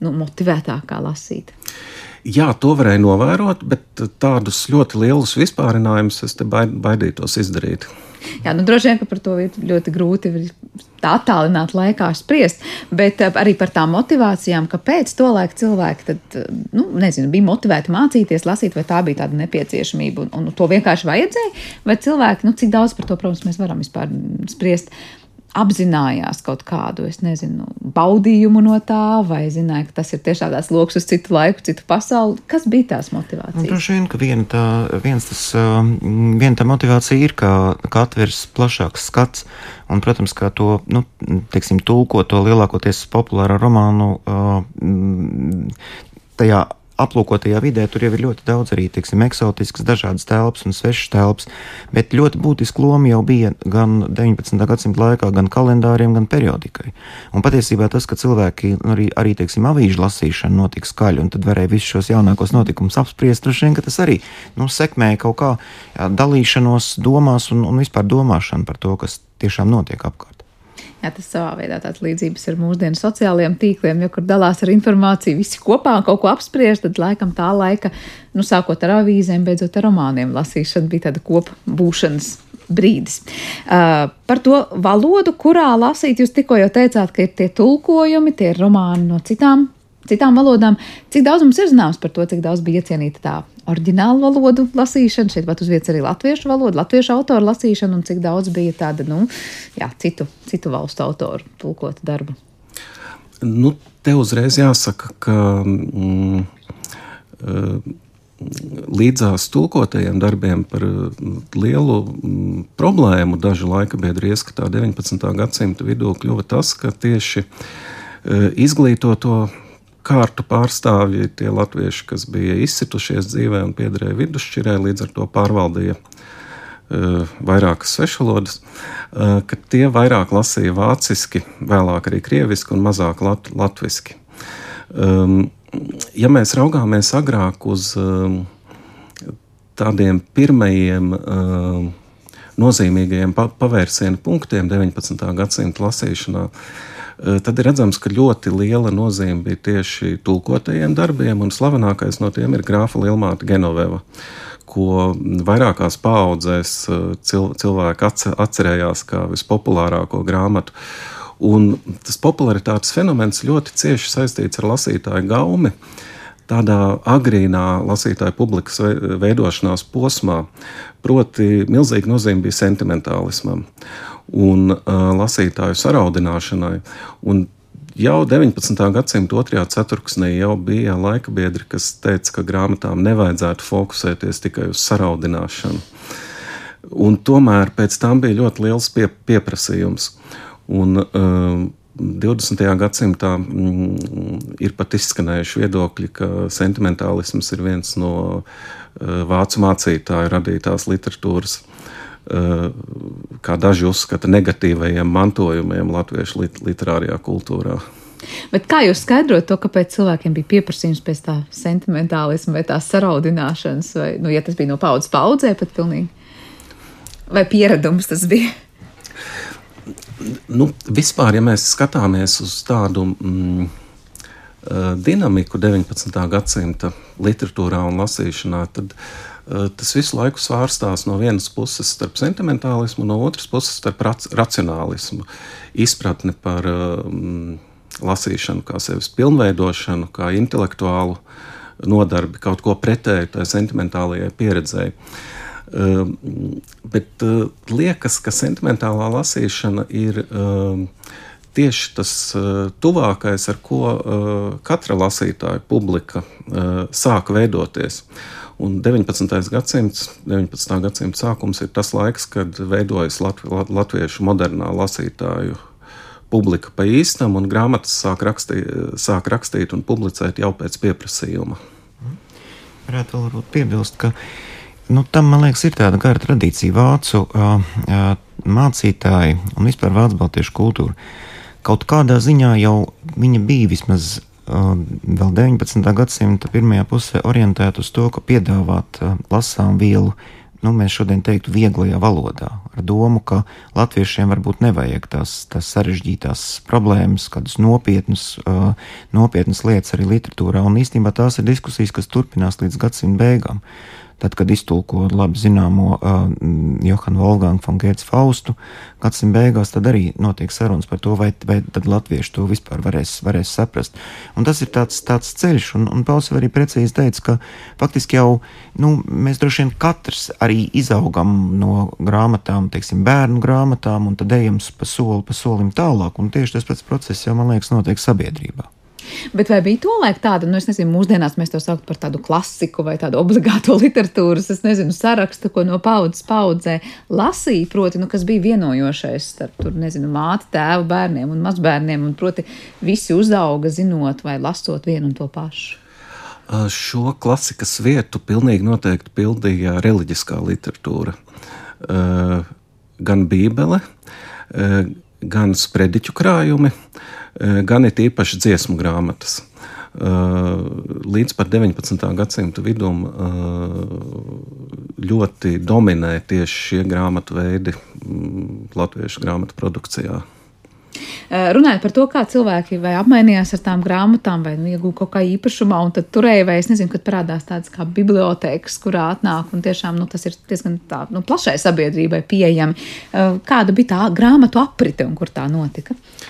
nu, motivētākā lasīt. Jā, to varēja novērot, bet tādus ļoti lielus vispārinājumus es baidītos izdarīt. Jā, nu, droši vien, par to ir ļoti grūti tā attālināt laikā spriest, bet eh, arī par tām motivācijām, kāpēc to laiku cilvēki tad, eh, nu, nezinu, bija motivēti mācīties, lasīt, vai tā bija tāda nepieciešamība, un, un to vienkārši vajadzēja, vai cilvēki, nu, cik daudz par to, protams, mēs varam vispār spriest, apzinājās kaut kādu, es nezinu, baudījumu no tā, vai zināja, ka tas ir tiešām tāds lokus uz citu laiku, citu pasauli. Kas bija tās motivācijas? Droši vien, ka viena tā, viens tas, um, viena tā motivācija ir, ka, ka atveras plašāks skats, un, protams, kā to, nu, teiksim, tulko to lielākoties populāro romānu uh, tajā aplūkotajā vidē tur jau ir ļoti daudz arī tiksim, eksotisks, dažādas telpas un svešas telpas, bet ļoti būtiska loma jau bija gan 19. gadsimta laikā, gan kalendāriem, gan periodikai. Un patiesībā tas, ka cilvēki nu, arī, arī teiksim, avīžu lasīšana notika skaļi, un tad varēja visus šos jaunākos notikumus apspriest, droši vien, ka tas arī nu, sekmēja kaut kā dalīšanos domās un, un vispār domāšanu par to, kas tiešām notiek apkārt. Jā, tas savā veidā tāds līdzības ar mūsdienu sociālajiem tīkliem, jo, kur dalās ar informāciju, visi kopā kaut ko apspriež, tad laikam tā laika, nu, sākot ar avīzēm, beidzot ar romāniem, lasīšana bija tāda kopbūšanas brīdis. Uh, par to valodu, kurā lasīt, jūs tikko jau teicāt, ka ir tie tulkojumi, tie romāni no citām citām valodām. Cik daudz mums ir zināms par to, cik daudz bija iecienīta tā oriģinālu valodu lasīšana, šeit pat uz vietas arī latviešu valodu, latviešu autoru lasīšana, un cik daudz bija tāda, nu, jā, citu, citu valstu autoru tulkota darba. Nu, te uzreiz jāsaka, ka mm, līdzās tulkotajiem darbiem par lielu problēmu dažu laika biedru ieskatā 19. gadsimta vidū kļuva tas, ka tieši izglītoto kārtu pārstāvji, tie latvieši, kas bija izcitušies dzīvē un piederēja vidusšķirē, līdz ar to pārvaldīja uh, vairākas svešvalodas, uh, ka tie vairāk lasīja vāciski, vēlāk arī krieviski un mazāk lat latviski. Um, ja mēs raugāmies agrāk uz um, tādiem pirmajiem um, nozīmīgajiem pavērsienu punktiem 19. gadsimta lasīšanā, Eh, tad ir redzams, ka ļoti liela nozīme bija tieši tulkotajiem darbiem, un slavenākais no tiem ir grāfa Lielmāte Genoveva ko vairākās paudzēs eh, cilvēki atcerējās kā vispopulārāko grāmatu. Un tas popularitātes fenomens ļoti cieši saistīts ar lasītāju gaumi. Tādā agrīnā lasītāja publikas veidošanās posmā, proti, milzīga nozīme bija sentimentālismam un uh, lasītāju saraudināšanai. Un jau 19. gadsimta otrajā ceturksnī jau bija laika biedri, kas teica, ka grāmatām nevajadzētu fokusēties tikai uz saraudināšanu. Un tomēr pēc tam bija ļoti liels pie, pieprasījums. Un, uh, 20. gadsimtā mm, ir pat izskanējuši viedokļi, ka sentimentālisms ir viens no uh, vācu mācītāju radītās literatūras Eh, kā daži uzskata, negatīvajiem mantojumiem latviešu lit literārajā kultūrā. Bet kā jūs skaidrojat to, kāpēc cilvēkiem bija pieprasījums pēc tā sentimentālisma vai tās saraudināšanas, vai, nu, ja tas bija no paudzes paudzē, pat pilnīgi? Vai pieredums tas bija? Nu, vispār, ja mēs skatāmies uz tādu mm, eh, dinamiku 19. gadsimta literatūrā un lasīšanā, tad uh, Eh, tas visu laiku svārstās no vienas puses starp sentimentālismu, no otras puses starp racionālismu, izpratni par um, lasīšanu, kā sevis pilnveidošanu, kā intelektuālu nodarbi, kaut ko pretēju tai sentimentālajai pieredzēji. Um, bet uh, liekas, ka sentimentālā lasīšana ir uh, tieši tas uh, tuvākais, ar ko uh, katra lasītāja publika uh, sāk veidoties. Uh, Un 19. gadsimts, 19. gadsimta sākums ir tas laiks, kad veidojas latvi, latviešu modernā lasītāju publika pa īstam, un grāmatas sāk rakstīt, sāk rakstīt un publicēt jau pēc pieprasījuma. Varētu vēl piebilst, ka nu, tam, man liekas, ir tāda gara tradīcija vācu uh, uh, mācītāji un vispār vācu baltiešu kultūra. Kaut kādā ziņā jau viņa bija vismaz vēl 19. gadsimta pirmajā pusē orientēta uz to, ka piedāvāt lasām vielu, nu, mēs šodien teiktu, vieglajā valodā, ar domu, ka latviešiem varbūt nevajag tās, tās sarežģītās problēmas, kādas nopietnas, uh, nopietnas lietas arī literatūrā, un īstenībā tās ir diskusijas, kas turpinās līdz gadsimta beigām. Tad, kad iztulko labi zināmo uh, Johanu Wolfgangu von Gētas Faustu, gadsimta beigās, tad arī notiek sarunas par to, vai, vai tad latvieši to vispār varēs, varēs saprast. Un tas ir tāds, tāds ceļš, un, un Pauls arī precīzi teica, ka faktiski jau nu, mēs droši vien katrs arī izaugam no grāmatām, teiksim, bērnu grāmatām, un tad ejam pa soli, pa solim tālāk, un tieši tas pats process jau, man liekas, notiek sabiedrībā. Bet vai bija tolaik tāda, nu, es nezinu, mūsdienās mēs to saucam par tādu klasiku vai tādu obligāto literatūras, es nezinu, sarakstu, ko no paudzes paudzē lasīja, proti, nu, kas bija vienojošais starp, tur, nezinu, māti, tēvu, bērniem un mazbērniem, un proti, visi uzauga zinot vai lasot vienu un to pašu. Šo klasikas vietu pilnīgi noteikti pildīja reliģiskā literatūra. Gan Bībele, gan sprediķu krājumi, Eh, gan ir īpaši dziesmu grāmatas. Eh, līdz pat 19. gadsimta vidum eh, ļoti dominē tieši šie grāmatu veidi mm, latviešu grāmatu produkcijā. Runājot par to, kā cilvēki vai apmainījās ar tām grāmatām, vai nu, iegūta kaut kā īpašumā, un tad turēja, vai es nezinu, kad parādās tādas kā bibliotekas, kurā atnāk, un tiešām nu, tas ir diezgan tā, nu, plašai sabiedrībai pieejami. Kāda bija tā grāmatu aprite un kur tā notika? Uh,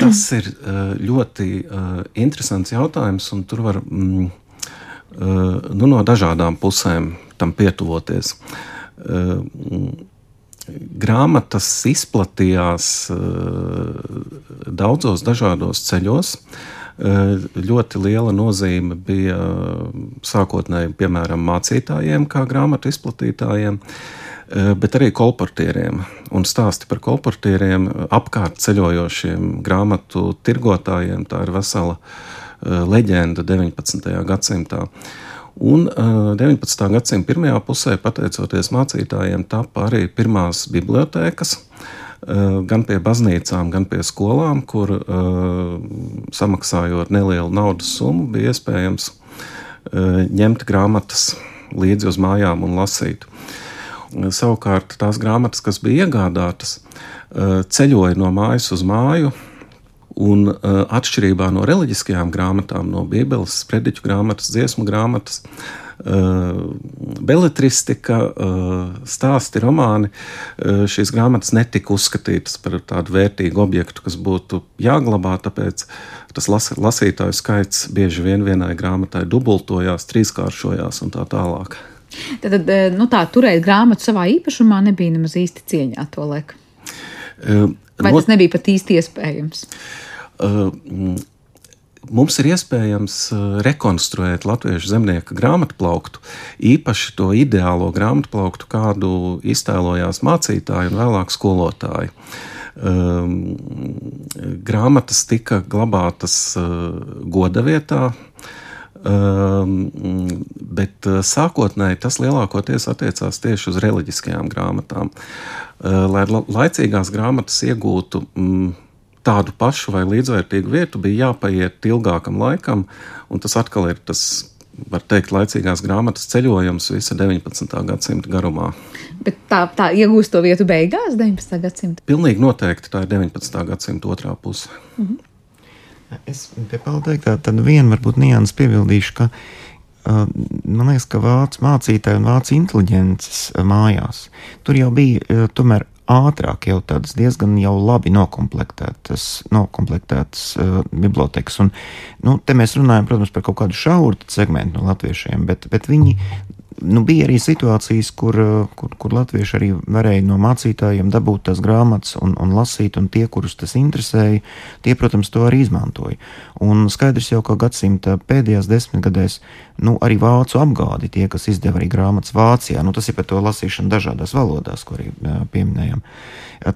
Tas ir eh, ļoti uh, interesants jautājums, un tur var mm, uh, nu, no dažādām pusēm tam pietuvoties. Uh, grāmatas izplatījās daudzos dažādos ceļos. Ļoti liela nozīme bija sākotnēji, piemēram, mācītājiem, kā grāmatu izplatītājiem, bet arī kolportieriem. Un stāsti par kolportieriem, apkārt ceļojošiem grāmatu tirgotājiem, tā ir vesela leģenda 19. gadsimtā. Un 19. gadsimta pirmajā pusē, pateicoties mācītājiem, tapa arī pirmās bibliotēkas, gan pie baznīcām, gan pie skolām, kur samaksājot nelielu naudas summu, bija iespējams ņemt grāmatas līdzi uz mājām un lasīt. Savukārt tās grāmatas, kas bija iegādātas, ceļoja no mājas uz māju, Un uh, atšķirībā no reliģiskajām grāmatām, no Bībeles, sprediķu grāmatas, dziesmu grāmatas, uh, beletristika, stāsti, romāni, šīs grāmatas netika uzskatītas par tādu vērtīgu objektu, kas būtu jāglabā, tāpēc tas las, lasītāju skaits bieži vien vienai grāmatai dubultojās, trīskāršojās un tā tālāk. Tad, nu tā, turēt grāmatu savā īpašumā nebija nemaz īsti cieņā to laiku. Uh, Vai tas nebija pat īsti iespējams? Uh, mums ir iespējams rekonstruēt latviešu zemnieka grāmatplauktu, īpaši to ideālo grāmatplauktu, kādu iztēlojās mācītāji un vēlāk skolotāji. Um, grāmatas tika glabātas uh, goda vietā, um, bet sākotnēji tas lielākoties attiecās tieši uz reliģiskajām grāmatām. Uh, lai laicīgās grāmatas iegūtu mm, tādu pašu vai līdzvērtīgu vietu bija jāpaiet ilgākam laikam, un tas atkal ir tas, var teikt, laicīgās grāmatas ceļojums visa 19. gadsimta garumā. Bet tā, tā iegūst to vietu beigās 19. gadsimta? Pilnīgi noteikti tā ir 19. gadsimta otrā puse. Mhm. Es pie Pāvila teiktā tad vienu varbūt nianses piebildīšu, ka uh, man liekas, ka vācu mācītāji un vācu inteliģences mājās tur jau bija uh, tomēr ātrāk jau tādas diezgan jau labi nokomplektētas, nokomplektētas uh, bibliotekas. Un, nu, te mēs runājam, protams, par kaut kādu šauru segmentu no latviešiem, bet, bet viņi nu, bija arī situācijas, kur, eh, kur, kur latvieši arī varēja no mācītājiem dabūt tās grāmatas un, un lasīt, un tie, kurus tas interesēja, tie, protams, to arī izmantoja. Un skaidrs jau, ka gadsimta pēdējās desmitgadēs nu, arī vācu apgādi, tie, kas izdeva arī grāmatas Vācijā, nu, tas ir par to lasīšanu dažādās valodās, ko arī jā, pieminējām.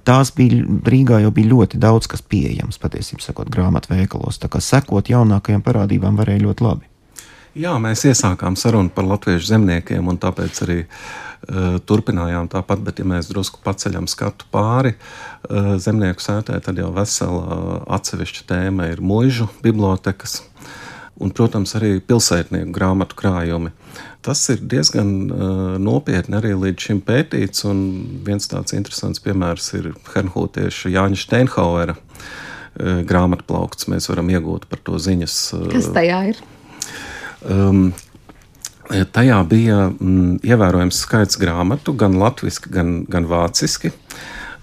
Tās bija Rīgā jau bija ļoti daudz kas pieejams, patiesībā sakot, grāmatu veikalos. Tā kā sekot jaunākajām parādībām varēja ļoti labi. Jā, mēs iesākām sarunu par latviešu zemniekiem, un tāpēc arī uh, turpinājām tāpat. Bet, ja mēs drusku paceļam skatu pāri uh, zemnieku sētē, tad jau vesela atsevišķa tēma ir mūžu bibliotekas. Un, protams, arī pilsētnieku grāmatu krājumi. Tas ir diezgan uh, nopietni arī līdz šim pētīts. Viens tāds interesants piemērs ir Hernhūtieša Jāņa Steinhauera uh, grāmatu plaukts. Mēs varam iegūt par to ziņas. Kas tajā ir? Um, Tajā bija mm, ievērojams skaits grāmatu, gan latviešu, gan, gan vāciski.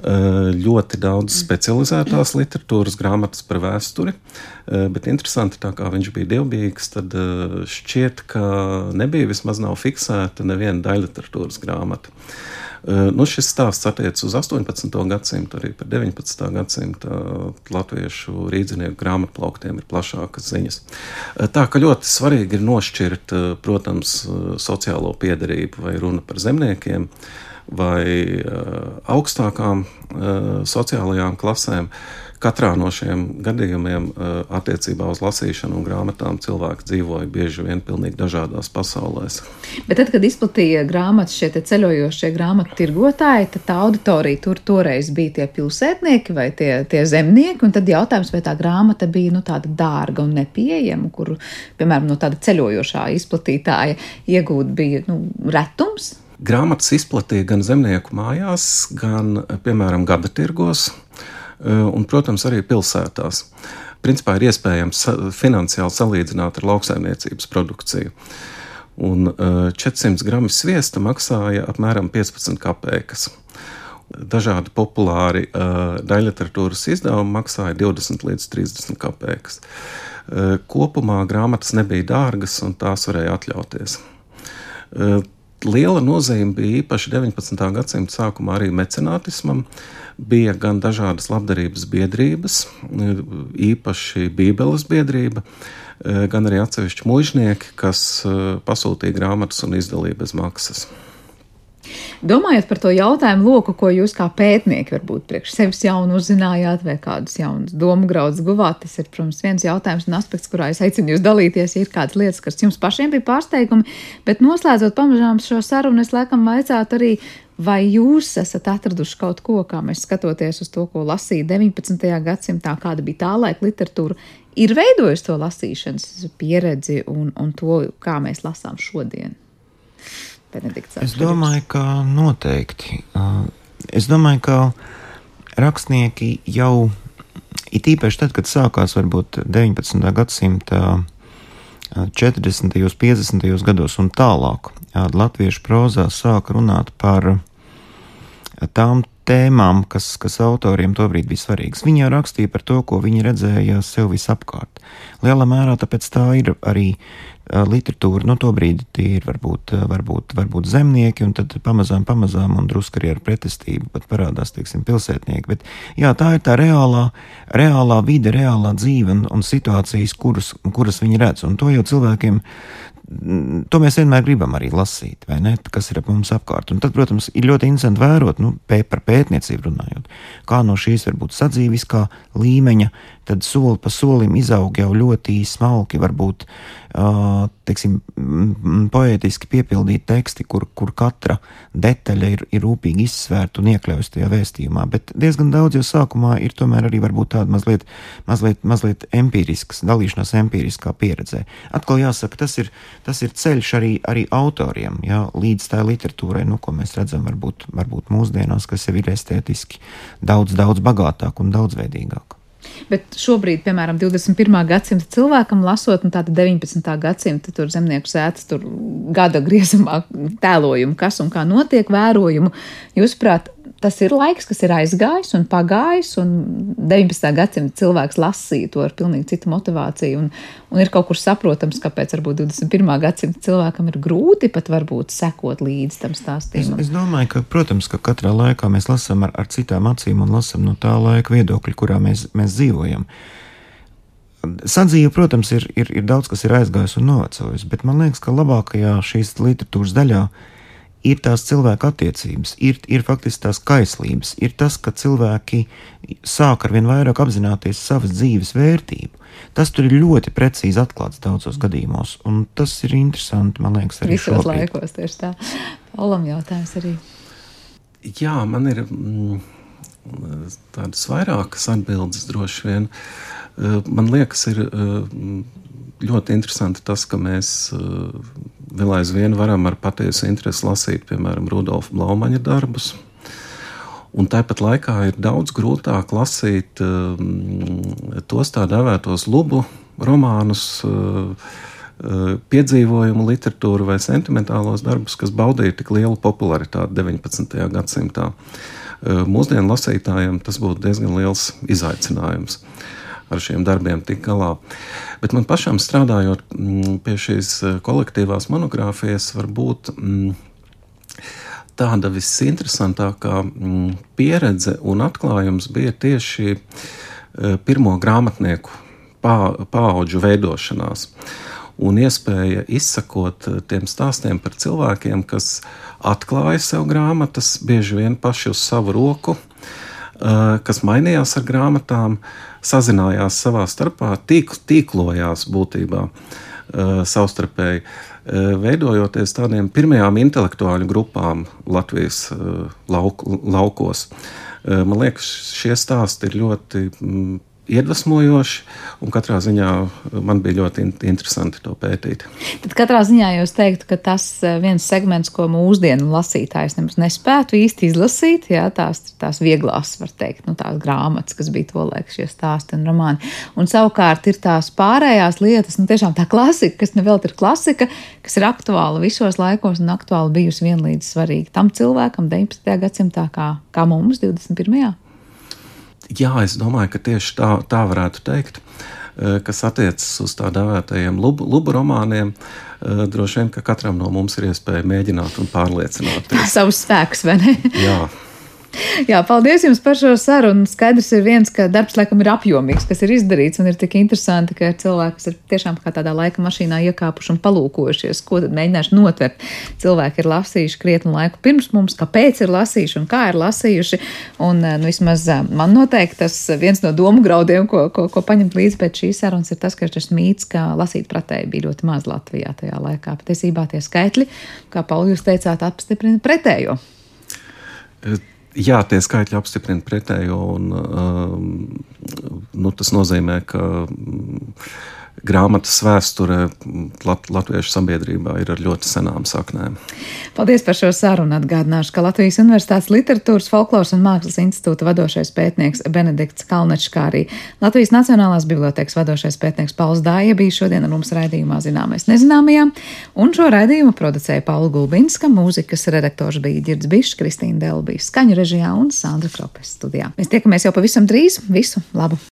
Uh, ļoti daudz specializētās literatūras grāmatas par vēsturi, uh, bet interesanti, tā kā viņš bija dievbijīgs, tad uh, šķiet, ka nebija vismaz nav fiksēta neviena daļliteratūras grāmata. Eh, nu, šis stāsts attiecas uz 18. gadsimtu, arī par 19. gadsimta latviešu rīznieku grāmatplauktiem ir plašākas ziņas. Eh, tā ka ļoti svarīgi ir nošķirt, eh, protams, sociālo piedarību vai runa par zemniekiem vai augstākām sociālajām klasēm. Katrā no šiem gadījumiem eh, attiecībā uz lasīšanu un grāmatām cilvēki dzīvoja bieži vien pilnīgi dažādās pasaulēs. Bet tad, kad izplatīja grāmatas šie ceļojošie grāmatu tirgotāji, tad tā auditorija tur toreiz bija tie pilsētnieki vai tie, tie zemnieki, un tad jautājums, vai tā grāmata bija nu, tāda dārga un nepieejama, kuru, piemēram, no tāda ceļojošā izplatītāja iegūt bija nu, retums. Grāmatas izplatīja gan zemnieku mājās, gan, piemēram, gada tirgos. Eh, un, protams, arī pilsētās. Principā ir iespējams finansiāli salīdzināt ar lauksaimniecības produkciju. Un 400 eh, gramu sviesta maksāja apmēram 15 kopēkas. Dažādi populāri uh, daļliteratūras izdevumi maksāja 20 līdz 30 kopēkas. Kopumā grāmatas nebija dārgas, un tās varēja atļauties. Liela nozīme bija īpaši 19. gadsimta sākumā arī mecenātismam. Bija gan dažādas labdarības biedrības, īpaši Bībeles biedrība, gan arī atsevišķi mužnieki, kas pasūtīja grāmatas un izdalīja bez maksas. Domājot par to jautājumu loku, ko jūs kā pētnieki varbūt priekš sevis jaunu uzzinājāt, vai kādus jaunus domu graudus guvāt, tas ir, protams, viens jautājums un aspekts, kurā es aicinu jūs dalīties, ir kādas lietas, kas jums pašiem bija pārsteigumi, bet noslēdzot pamazām šo sarunu, es laikam vaicātu arī, vai jūs esat atraduši kaut ko, kā mēs skatoties uz to, ko lasīja 19. gadsimtā, kāda bija tā laika literatūra, ir veidojusi to lasīšanas pieredzi un, un to, kā mēs lasām šodien? Benedikts. Es domāju, ka noteikti. Es domāju, ka rakstnieki jau, it īpaši tad, kad sākās varbūt 19. gadsimta 40., 50. gados un tālāk, latviešu prozā sāka runāt par tām tēmām, kas, kas autoriem tobrīd bija svarīgas. Viņi jau rakstīja par to, ko viņi redzēja sev visapkārt. Lielā mērā tāpēc tā ir arī literatūra, nu, tobrīd tie ir varbūt, varbūt, varbūt zemnieki, un tad pamazām, pamazām, un drusku arī ar pretestību pat parādās, teiksim, pilsētnieki. Bet, jā, tā ir tā reālā, reālā vide, reālā dzīve un, un situācijas, kuras, kuras viņi redz, un to jau cilvēkiem to mēs vienmēr gribam arī lasīt, vai ne? Kas ir ap mums apkārt. Un tad, protams, ir ļoti interesanti vērot, nu, pē, par pētniecību runājot, kā no šīs varbūt sadzīviskā līmeņa, tad soli pa solim izaug jau ļoti smalki, varbūt teiksim, poētiski piepildīti teksti, kur, kur katra detaļa ir, ir rūpīgi izsvērta un iekļauts tajā vēstījumā. Bet diezgan daudz jau sākumā ir tomēr arī tāda mazliet, mazliet, mazliet empirisks, dalīšanās empiriskā pieredzē. Atkal jāsaka, tas ir, tas ir ceļš arī, arī autoriem, jā, līdz tā literatūrai, nu, ko mēs redzam varbūt, varbūt mūsdienās, kas jau ir estētiski daudz, daudz bagātāk un daudzveidīgāk. Bet šobrīd, piemēram, 21. gadsimta cilvēkam, lasot nu, tādu 19. gadsimta tur zemnieku sētas, tur gada griezumā tēlojumu, kas un kā notiek, vērojumu, jūsuprāt, tas ir laiks, kas ir aizgājis un pagājis, un 19. gadsimta cilvēks lasīja to ar pilnīgi citu motivāciju, un, un ir kaut kur saprotams, kāpēc varbūt 21. gadsimta cilvēkam ir grūti pat varbūt sekot līdzi tam stāstījumam. Es, es domāju, ka, protams, ka katrā laikā mēs lasām ar, ar citām acīm un lasām no tā laika viedokļa, kurā mēs, mēs dzīvojam. Sadzīve, protams, ir, ir, ir daudz kas ir aizgājis un novecojis, bet man liekas, ka labākajā šīs literatūras daļā ir tās cilvēku attiecības, ir, ir faktiski tās kaislības, ir tas, ka cilvēki sāk ar vien vairāk apzināties savas dzīves vērtību. Tas tur ir ļoti precīzi atklāts daudzos gadījumos, un tas ir interesanti, man liekas, arī visos šobrīd. laikos. Tieši tā. Olam jautājums arī. Jā, man ir mm, tādas vairākas atbildes droši vien. Man liekas, ir ļoti interesanti tas, ka mēs vēl aizvien varam ar patiesu interesi lasīt, piemēram, Rudolfa Blaumaņa darbus. Un tāpat laikā ir daudz grūtāk lasīt um, tos tā dēvētos lubu romānus, uh, uh, piedzīvojumu literatūru vai sentimentālos darbus, kas baudīja tik lielu popularitāti 19. gadsimtā. Uh, mūsdienu lasītājiem tas būtu diezgan liels izaicinājums. Uh, ar šiem darbiem tik galā. Bet man pašam strādājot mm, pie šīs eh, kolektīvās monogrāfijas, varbūt mm, tāda visinteresantākā mm, pieredze un atklājums bija tieši eh, pirmo grāmatnieku paudžu veidošanās. Un iespēja izsakot eh, tiem stāstiem par cilvēkiem, kas atklāja sev grāmatas, bieži vien paši uz savu roku, kas mainījās ar grāmatām, sazinājās savā starpā, tīk, tīklojās būtībā uh, savstarpēji, uh, veidojoties tādiem pirmajām intelektuāļu grupām Latvijas lauk, laukos. Man liekas, šie stāsti ir ļoti mm, iedvesmojoši, un katrā ziņā man bija ļoti interesanti to pētīt. Tad katrā ziņā jūs teiktu, ka tas eh, viens segments, ko mūsdienu lasītājs nemaz nespētu īsti izlasīt, jā, tās, tās vieglās, var teikt, nu, tās grāmatas, kas bija to laiku šie stāsti un romāni. Un savukārt ir tās pārējās lietas, nu, tiešām tā klasika, kas nevēl ir klasika, kas ir aktuāla visos laikos un aktuāli bijusi vienlīdz svarīga tam cilvēkam 19. gadsimtā kā, kā mums 21. Jā, es domāju, ka tieši tā, tā varētu teikt. kas attiecas uz tā dēvētajiem lubu, lubu romāniem, droši vien, ka katram no mums ir iespēja mēģināt un pārliecināt. Savus spēkus, vai ne? Jā. Jā, paldies jums par šo sarunu. Skaidrs ir viens, ka darbs laikam ir apjomīgs, kas ir izdarīts, un ir tik interesanti, ka cilvēki, kas ir tiešām kā tādā laika mašīnā iekāpuši un palūkojušies, ko tad mēģināšu notvert. Cilvēki ir lasījuši krietnu laiku pirms mums, kāpēc ir lasījuši un kā ir lasījuši. Un, nu, vismaz man noteikti tas viens no domu graudiem, ko, ko, ko paņemt līdzi pēc šīs sarunas, ir tas, ka šis mīts, ka lasīt pretēji bija ļoti maz Latvijā tajā laikā. Patiesībā tie skaitļi, kā Pauli jūs teicāt, apstiprina pretējo. Jā, tie skaitļi apstiprina pretējo. Un, um, nu, tas nozīmē, ka grāmatas vēsture Lat latviešu sabiedrībā ir ar ļoti senām saknēm. Paldies par šo sarunu. Atgādināšu, ka Latvijas Universitātes literatūras, folkloras un mākslas institūta vadošais pētnieks Benedikts Kalnečs, kā arī Latvijas Nacionālās bibliotekas vadošais pētnieks Pauls Dāja bija šodien ar mums raidījumā Zināmais nezināmajā, un šo raidījumu producēja Paula Gulbinska, mūzikas redaktors bija Girds Bišs, Kristīna Delbija, skaņu režijā un Sandra Kropes studijā. Mēs tiekamies jau pavisam drīz. Visu labu!